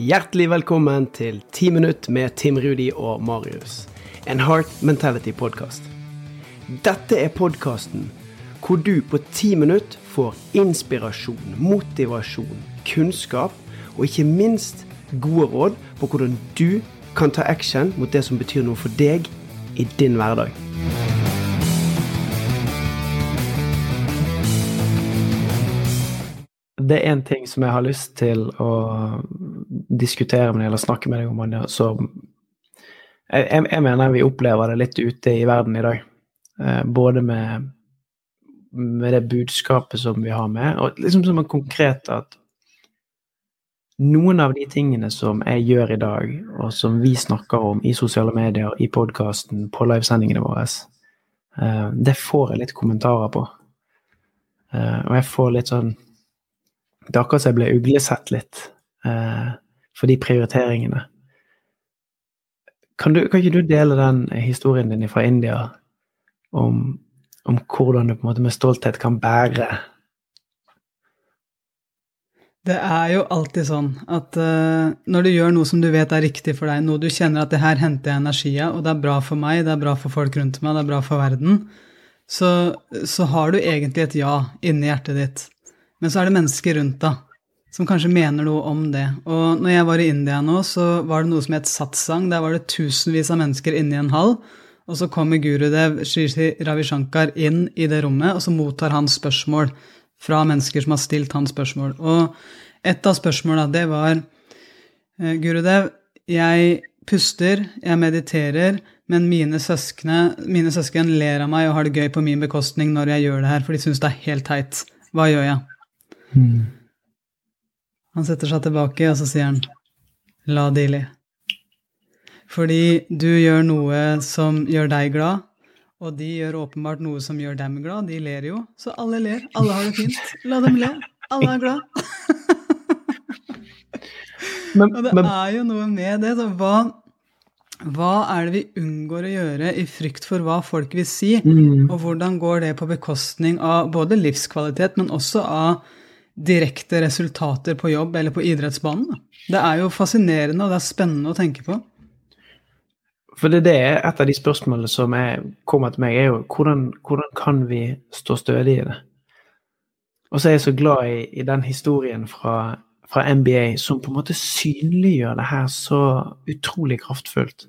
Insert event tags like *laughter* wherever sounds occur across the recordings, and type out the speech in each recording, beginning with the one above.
Hjertelig velkommen til 10 minutt med Tim Rudi og Marius. En Heart Mentality-podkast. Dette er podkasten hvor du på ti minutt får inspirasjon, motivasjon, kunnskap og ikke minst gode råd på hvordan du kan ta action mot det som betyr noe for deg i din hverdag. Det er én ting som jeg har lyst til å diskutere med deg eller snakke med deg om. Så jeg, jeg, mener vi opplever det litt ute i verden i dag. Eh, både med, med det budskapet som vi har med, og liksom som en konkret at noen av de tingene som jeg gjør i dag, og som vi snakker om i sosiale medier, i podkasten, på livesendingene våre, eh, det får jeg litt kommentarer på. Eh, og jeg får litt sånn Det er akkurat som jeg ble uglesett litt for de prioriteringene. Kan, du, kan, ikke du dele den historien din fra India om, om hvordan du på en måte med stolthet kan bære Det er jo alltid sånn at uh, når du gjør noe som du vet er riktig for deg, noe du kjenner at det her henter jeg energi av, og det er bra for meg, det er bra for folk rundt meg, det er bra for verden, så, så har du egentlig et ja inni hjertet ditt. Men så er det mennesker rundt deg som kanskje mener noe om det. Og når jeg var i India nå, så var det noe som het satsang. Der var det tusenvis av mennesker inne i en hall. Og så kommer gurudev Shri Ravi Shankar inn i det rommet, og så mottar han spørsmål fra mennesker som har stilt han spørsmål. Og et av spørsmåla, det var eh, Gurudev, jeg puster, jeg mediterer, men mine, søskne, mine søsken ler av meg og har det gøy på min bekostning når jeg gjør det her, for de syns det er helt teit. Hva gjør jeg? Mm. Han setter seg tilbake, og så sier han la de le. Fordi du gjør noe som gjør deg glad, og de gjør åpenbart noe som gjør dem glad. De ler jo, så alle ler. Alle har det fint. La dem le. Alle er glad. *laughs* men, og det men, er jo noe med det. Så hva, hva er det vi unngår å gjøre i frykt for hva folk vil si? Mm. Og hvordan går det på bekostning av både livskvalitet, men også av direkte resultater på jobb eller på idrettsbanen. Det er jo fascinerende og det er spennende å tenke på. For det, det er et av de spørsmålene som er, kommer til meg, er jo hvordan, hvordan kan vi stå stødig i det? Og så er jeg så glad i, i den historien fra, fra, NBA som på en måte synliggjør det her så utrolig kraftfullt.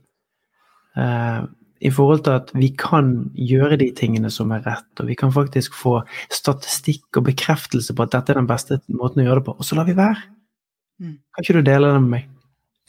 Uh, i forhold til at vi kan gjøre de tingene som er rett, og vi kan faktisk få statistikk og bekreftelse på at dette er den beste måten å gjøre det på, og så lar vi være. Mm. Kan ikke du dele det med meg?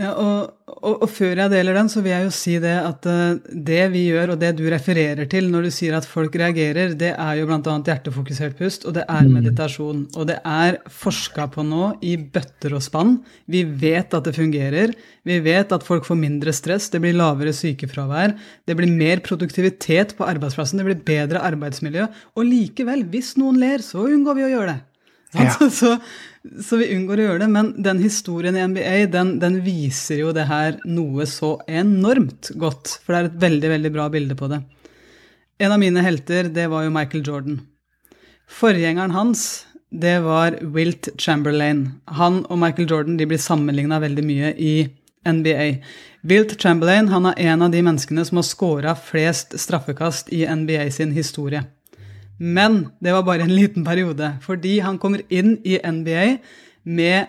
Ja, og, og, og, før jeg deler den, så vil jeg jo si det at uh, det vi gjør, og det du refererer til når du sier at folk reagerer, det er jo bl.a. hjertefokusert pust, og det er mm. meditasjon. Og det er forska på nå i bøtter og spann. Vi vet at det fungerer. Vi vet at folk får mindre stress, det blir lavere sykefravær, det blir mer produktivitet på arbeidsplassen, det blir bedre arbeidsmiljø. Og likevel, hvis noen ler, så unngår vi å gjøre det. Ja. *laughs* Så, så, vi unngår å gjøre det. Men den historien i NBA den, den, viser jo det her noe så enormt godt. For det er et veldig, veldig bra bilde på det. En av mine helter, det var jo Michael Jordan. Forgjengeren hans, det var Wilt Chamberlain. Han og Michael Jordan de blir sammenligna veldig mye i NBA. Wilt Chamberlain han er en av de menneskene som har scora flest straffekast i NBA sin historie. Men det var bare en liten periode, fordi han kommer inn i NBA med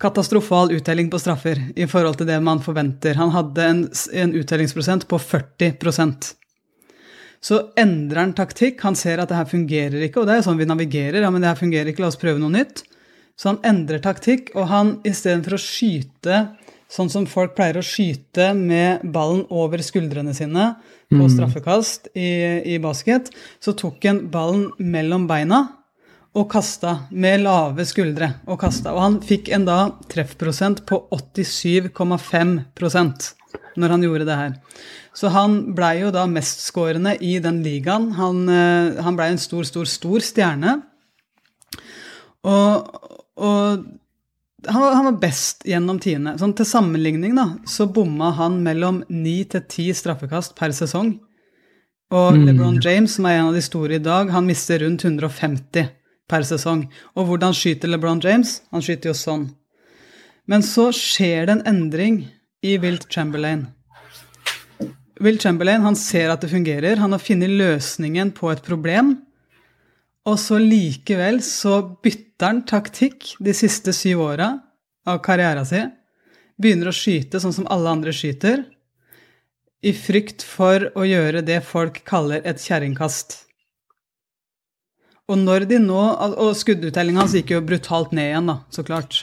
katastrofal uttelling på straffer i forhold til det man forventer. Han hadde en, en uttellingsprosent på 40% Så endrer han taktikk. Han ser at det her fungerer ikke, og det er sånn vi navigerer. ja, men det her fungerer ikke, La oss prøve noe nytt. Så han endrer taktikk, og han istedenfor å skyte sånn som folk pleier å skyte med ballen over skuldrene sine på mm. straffekast i, i basket, så tok han ballen mellom beina og kasta med lave skuldre. Og kasta. Og han fikk en da treffprosent på 87,5% når han gjorde det her. Så han blei jo da mestskårende i den ligaen. Han, eh, han blei en stor, stor, stor stjerne. Og, og han var, han var, best gjennom tiende. Sånn, til sammenligning da, så bomma han mellom ni til ti straffekast per sesong. Og mm. LeBron James, som er en av de store i dag, han mister rundt 150 per sesong. Og hvordan skyter LeBron James? Han skyter jo sånn. Men så skjer det en endring i Wilt Chamberlain. Wilt Chamberlain han ser at det fungerer, han har funnet løsningen på et problem. Og så likevel så bytter han taktikk de siste syv åra av karrieren sin. Begynner å skyte sånn som alle andre skyter, i frykt for å gjøre det folk kaller et kjerringkast. Og når de nå Og skudduttellinga hans gikk jo brutalt ned igjen, da, så klart.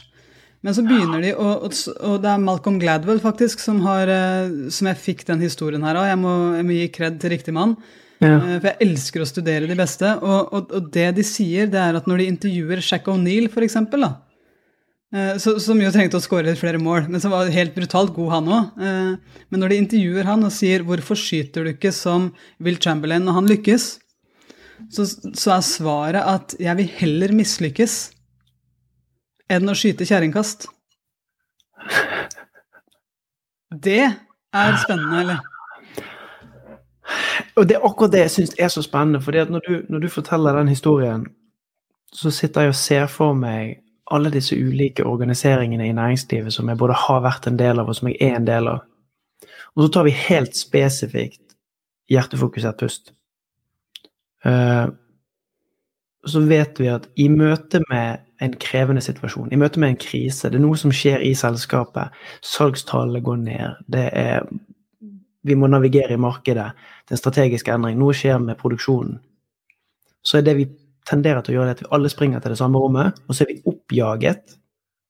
Men så begynner de, og, og det er Malcolm Gladwell faktisk som, har, eh, som jeg fikk den historien her av. Jeg, jeg, må gi kred til riktig mann. Ja. Eh, for jeg elsker å studere de beste. Og, og, og, det de sier, det er at når de intervjuer Shack O'Neill, f.eks., eh, som jo trengte å skåre litt flere mål, men som var helt brutalt god, han òg. Men når de intervjuer han og sier 'hvorfor skyter du ikke som Will Chamberlain når han lykkes', så, så er svaret at 'jeg vil heller mislykkes' enn å skyte kjerringkast. Det er spennende, eller? Og det er akkurat det jeg syns er så spennende. For når, når, du forteller den historien, så sitter jeg og ser for meg alle disse ulike organiseringene i næringslivet som jeg både har vært en del av, og som jeg er en del av. Og så tar vi helt spesifikt hjertefokusert pust. Uh, så vet vi at i møte med en krevende situasjon, i møte med en krise, det er noe som skjer i selskapet, salgstallene går ned, det er Vi må navigere i markedet, det er en strategisk endring, noe skjer med produksjonen. Så er det vi tenderer til å gjøre, det at vi alle springer til det samme rommet, og så er vi oppjaget,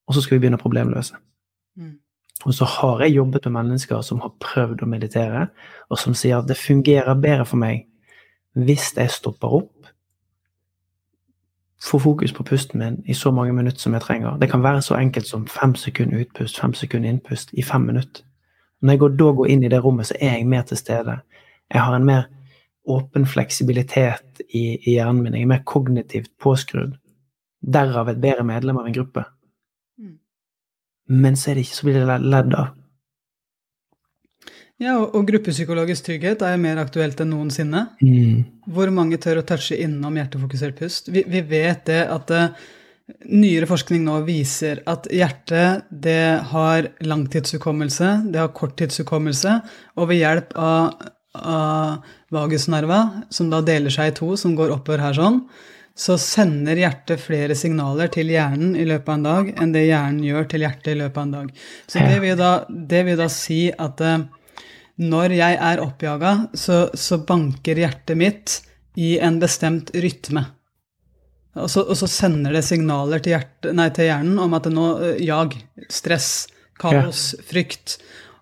og så skal vi begynne å problemløse. Mm. Og så har jeg jobbet med mennesker som har prøvd å meditere, og som sier at det fungerer bedre for meg hvis jeg stopper opp få fokus på pusten min i så mange minutter som jeg trenger. Det kan være så enkelt som fem sekunder utpust, fem sekunder innpust i fem minutter. Når jeg går, da går inn i det rommet, så er jeg mer til stede. Jeg har en mer åpen fleksibilitet i, i hjernen min. Jeg er mer kognitivt påskrudd. Derav et bedre medlem av en gruppe. Mm. Men så, det ikke, så blir det ledd av. Ja, og, og gruppepsykologisk trygghet er jo mer aktuelt enn noensinne. Mm. Hvor mange tør å touche innom hjertefokusert pust? Vi, vi vet det at uh, nyere forskning nå viser at hjertet det har langtidshukommelse, det har korttidshukommelse, og ved hjelp av, av vagusnerva, som da deler seg i to, som går oppover her sånn, så sender hjertet flere signaler til hjernen i løpet av en dag enn det hjernen gjør til hjertet i løpet av en dag. Så det vil da, det vil da si at uh, når jeg er oppjaga, så, så, banker hjertet mitt i en bestemt rytme. Og så, og så sender det signaler til, hjerte, nei, til, hjernen om at det nå jag, stress, kaos, ja. frykt.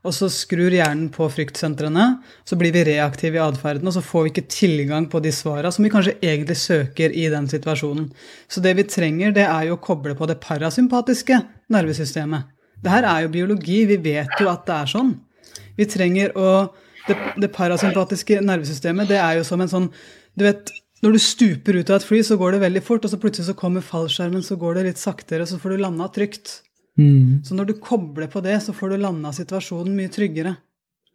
Og så skrur hjernen på fryktsentrene, så blir vi reaktive i atferden, og så får vi ikke tilgang på de svara som vi kanskje egentlig søker i den situasjonen. Så det vi trenger, det er jo å koble på det parasympatiske nervesystemet. Det her er jo biologi, vi vet jo at det er sånn. Vi trenger å det, det, parasympatiske nervesystemet, det er jo som en sånn Du vet, når du stuper ut av et fly, så går det veldig fort, og så plutselig så kommer fallskjermen, så går det litt saktere, og så får du landa trygt. Mm. Så når du kobler på det, så får du landa situasjonen mye tryggere.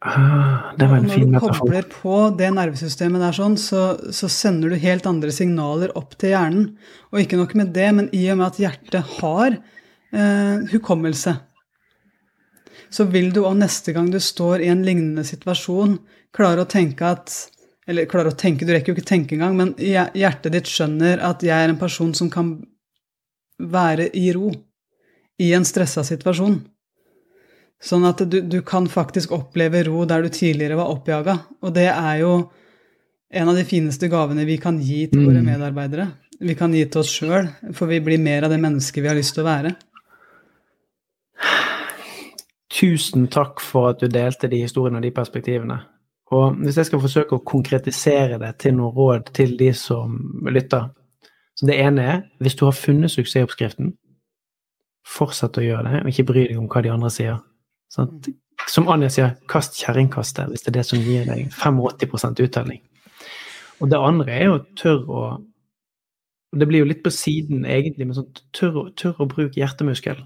Ah, det var en fin metafor. Når du kobler på det nervesystemet der sånn, så, så, sender du helt andre signaler opp til hjernen. Og ikke nok med det, men i og med at hjertet har eh, hukommelse, så vil du òg neste gang du står i en lignende situasjon, klare å tenke at Eller klare å tenke, du rekker jo ikke tenke engang, men hjertet ditt skjønner at jeg er en person som kan være i ro i en stressa situasjon. Sånn at du, du kan faktisk oppleve ro der du tidligere var oppjaga. Og det er jo en av de fineste gavene vi kan gi til våre mm. medarbeidere. Vi kan gi til oss sjøl, for vi blir mer av det mennesket vi har lyst til å være. Tusen takk for at du delte de historiene og de perspektivene. Og hvis jeg skal forsøke å konkretisere det til noen råd til de som lytter så Det ene er hvis du har funnet suksessoppskriften, fortsett å gjøre det, og ikke bry deg om hva de andre sier. Sånn, som Anja sier, kast kjerringkastet hvis det er det som gir deg 85 uttelling. Og det andre er å tørre å og Det blir jo litt på siden, egentlig, men sånn, tør, tør å bruke hjertemuskelen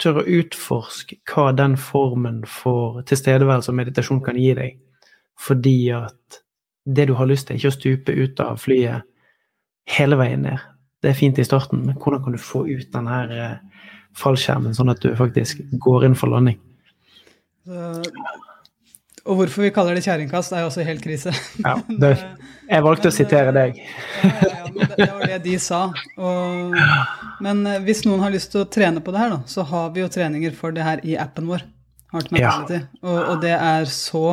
tør å utforske hva den formen for tilstedeværelse og meditasjon kan gi deg. Fordi at det du har lyst til, er ikke å stupe ut av flyet hele veien ned. Det er fint i starten, men hvordan kan du få ut den her eh, fallskjermen, sånn at du faktisk går inn for landing. Og hvorfor vi kaller det kjerringkast, er jo også helt krise. *laughs* Ja, det, jeg valgte men, å sitere deg. *laughs* Ja, ja, men det, det var det de sa. Og, men eh, hvis noen har lyst til å trene på det her, da, så har vi jo treninger for det her i appen vår. Heart Mentality. Ja. Og, og, det er så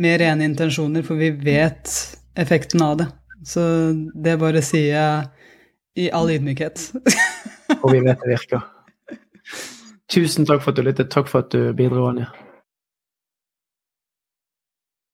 med rene intensjoner, for vi vet effekten av det. Så det bare sier jeg i all ydmykhet. og vi vet det *laughs* virker. Tusen takk for at du lyttet. Takk for at du bidro, Anja.